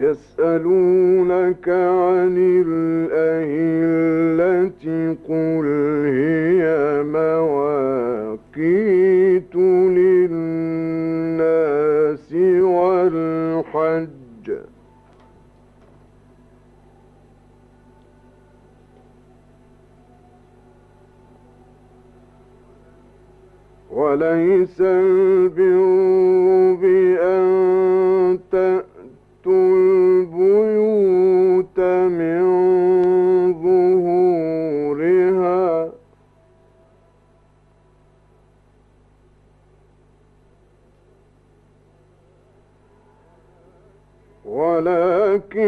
يسألونك عن الأهلة قل هي مواقيت للناس والحج. وليس البر بأن ولكن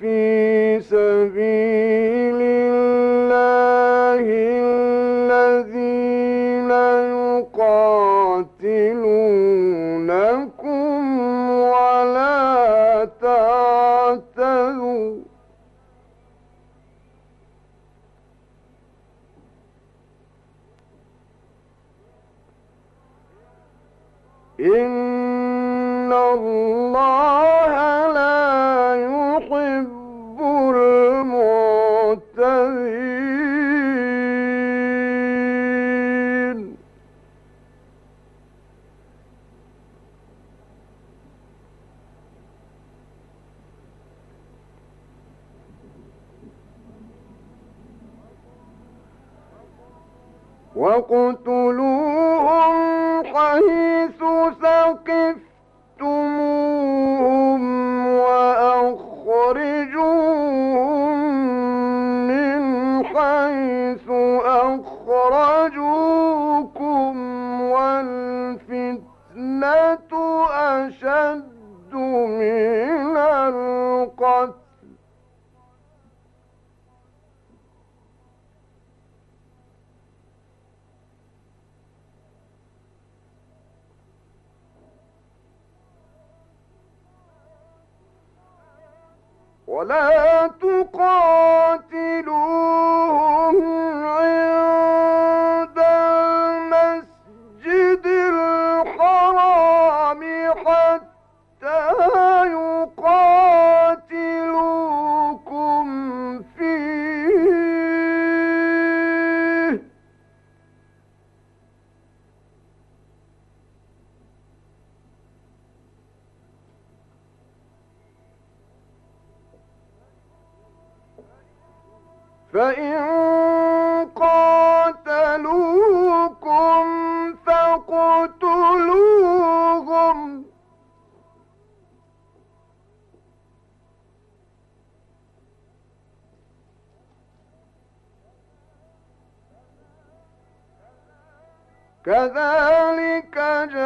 في سبيل الله الذين يقاتلونكم ولا تعتدوا. إن الله وقتلوهم حيث ثقفتموهم وأخرجوهم من حيث أخرجوكم والفتنة أشد من ولا تقاتلوهم فإن قاتلوكم فاقتلوهم. كذلك جزاء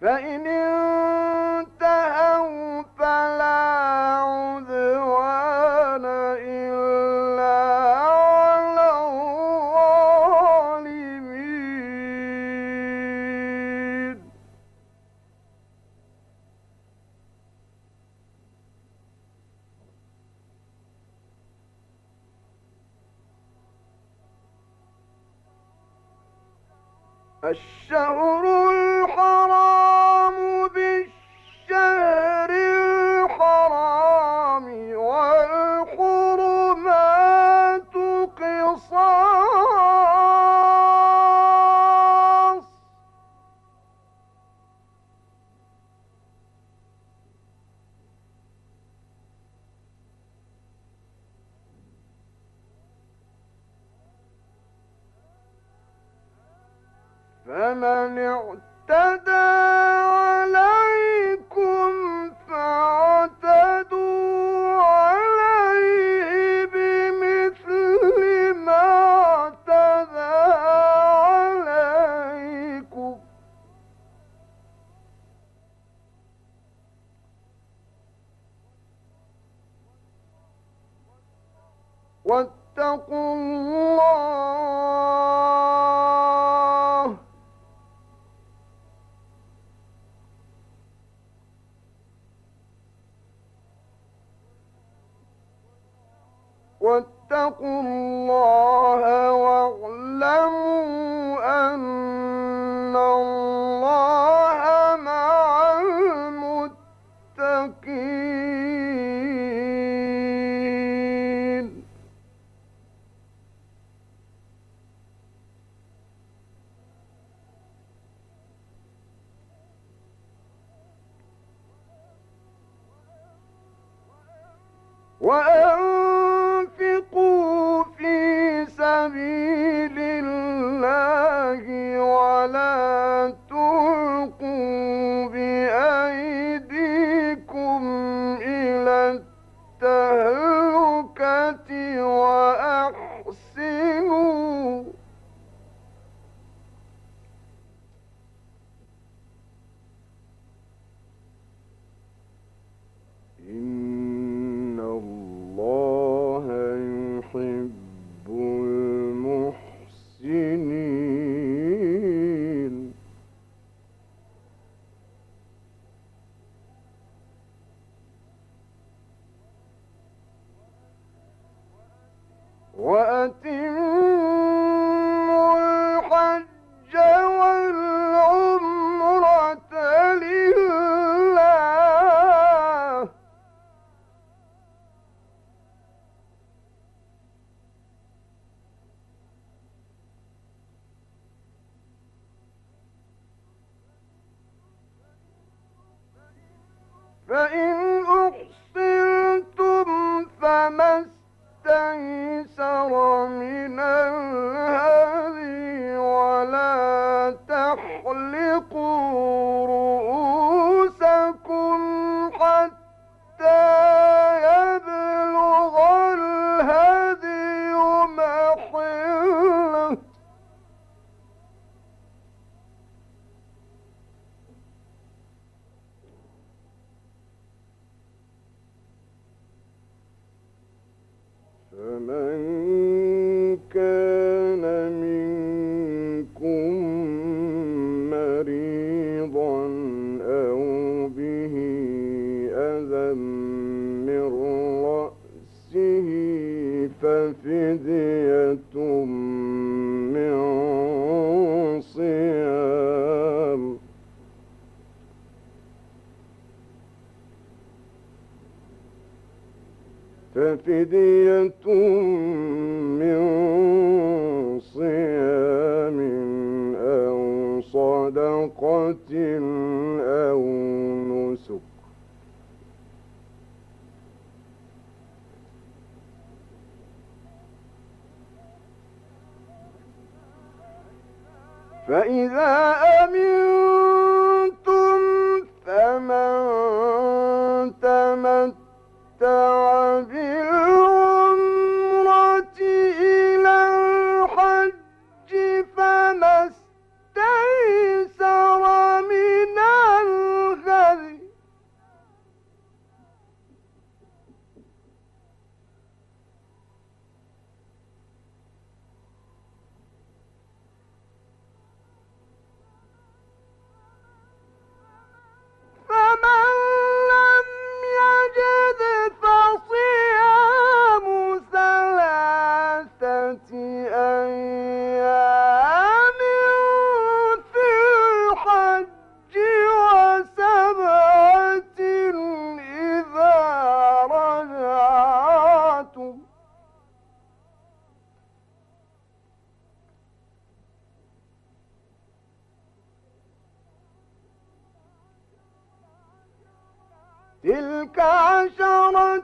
فإن انتهوا فلا عدوان إلا على الظالمين. الشهر الحرام الله. واتقوا الله ففدية من صيام أو صدقة أو نسك. فإذا أمنتم تلك عشرة